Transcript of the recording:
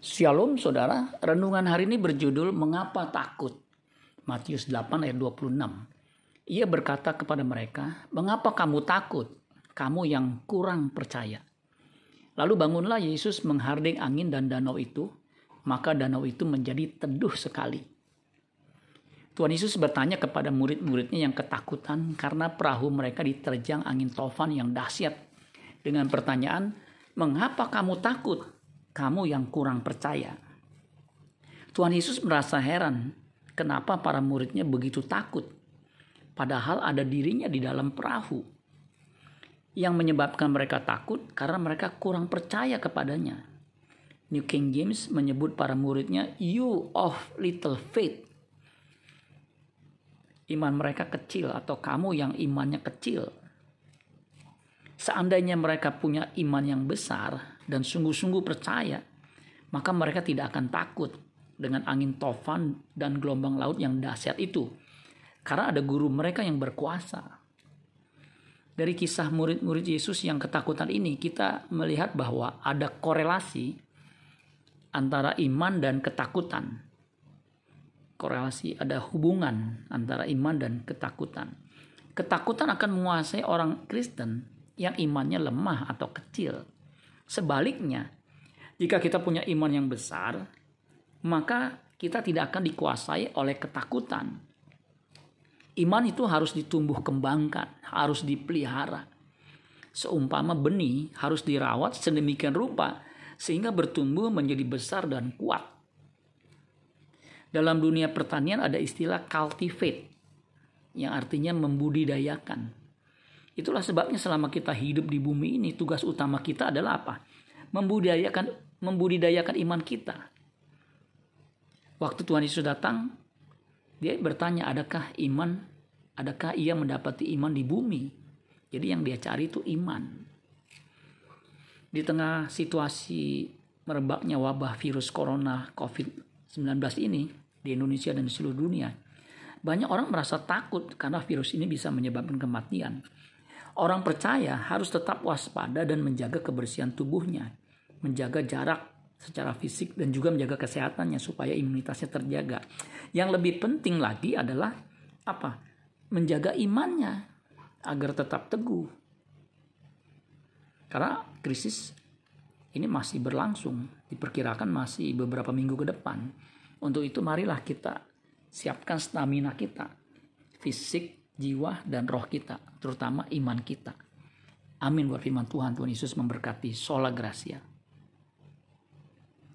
Shalom saudara, renungan hari ini berjudul Mengapa Takut? Matius 8 ayat 26. Ia berkata kepada mereka, Mengapa kamu takut? Kamu yang kurang percaya. Lalu bangunlah Yesus mengharding angin dan danau itu, maka danau itu menjadi teduh sekali. Tuhan Yesus bertanya kepada murid-muridnya yang ketakutan karena perahu mereka diterjang angin tofan yang dahsyat. Dengan pertanyaan, mengapa kamu takut? Kamu yang kurang percaya. Tuhan Yesus merasa heran kenapa para muridnya begitu takut. Padahal ada dirinya di dalam perahu. Yang menyebabkan mereka takut karena mereka kurang percaya kepadanya. New King James menyebut para muridnya you of little faith. Iman mereka kecil atau kamu yang imannya kecil. Seandainya mereka punya iman yang besar, dan sungguh-sungguh percaya, maka mereka tidak akan takut dengan angin tofan dan gelombang laut yang dahsyat itu. Karena ada guru mereka yang berkuasa. Dari kisah murid-murid Yesus yang ketakutan ini, kita melihat bahwa ada korelasi antara iman dan ketakutan. Korelasi ada hubungan antara iman dan ketakutan. Ketakutan akan menguasai orang Kristen yang imannya lemah atau kecil Sebaliknya, jika kita punya iman yang besar, maka kita tidak akan dikuasai oleh ketakutan. Iman itu harus ditumbuh kembangkan, harus dipelihara. Seumpama benih harus dirawat sedemikian rupa sehingga bertumbuh menjadi besar dan kuat. Dalam dunia pertanian ada istilah cultivate yang artinya membudidayakan. Itulah sebabnya selama kita hidup di bumi ini tugas utama kita adalah apa? Membudidayakan membudidayakan iman kita. Waktu Tuhan Yesus datang, dia bertanya, adakah iman, adakah ia mendapati iman di bumi? Jadi yang dia cari itu iman. Di tengah situasi merebaknya wabah virus corona COVID-19 ini di Indonesia dan di seluruh dunia, banyak orang merasa takut karena virus ini bisa menyebabkan kematian. Orang percaya harus tetap waspada dan menjaga kebersihan tubuhnya, menjaga jarak secara fisik dan juga menjaga kesehatannya supaya imunitasnya terjaga. Yang lebih penting lagi adalah apa? Menjaga imannya agar tetap teguh. Karena krisis ini masih berlangsung, diperkirakan masih beberapa minggu ke depan. Untuk itu marilah kita siapkan stamina kita, fisik, jiwa dan roh kita, terutama iman kita. Amin buat firman Tuhan. Tuhan Yesus memberkati. Sola Gracia.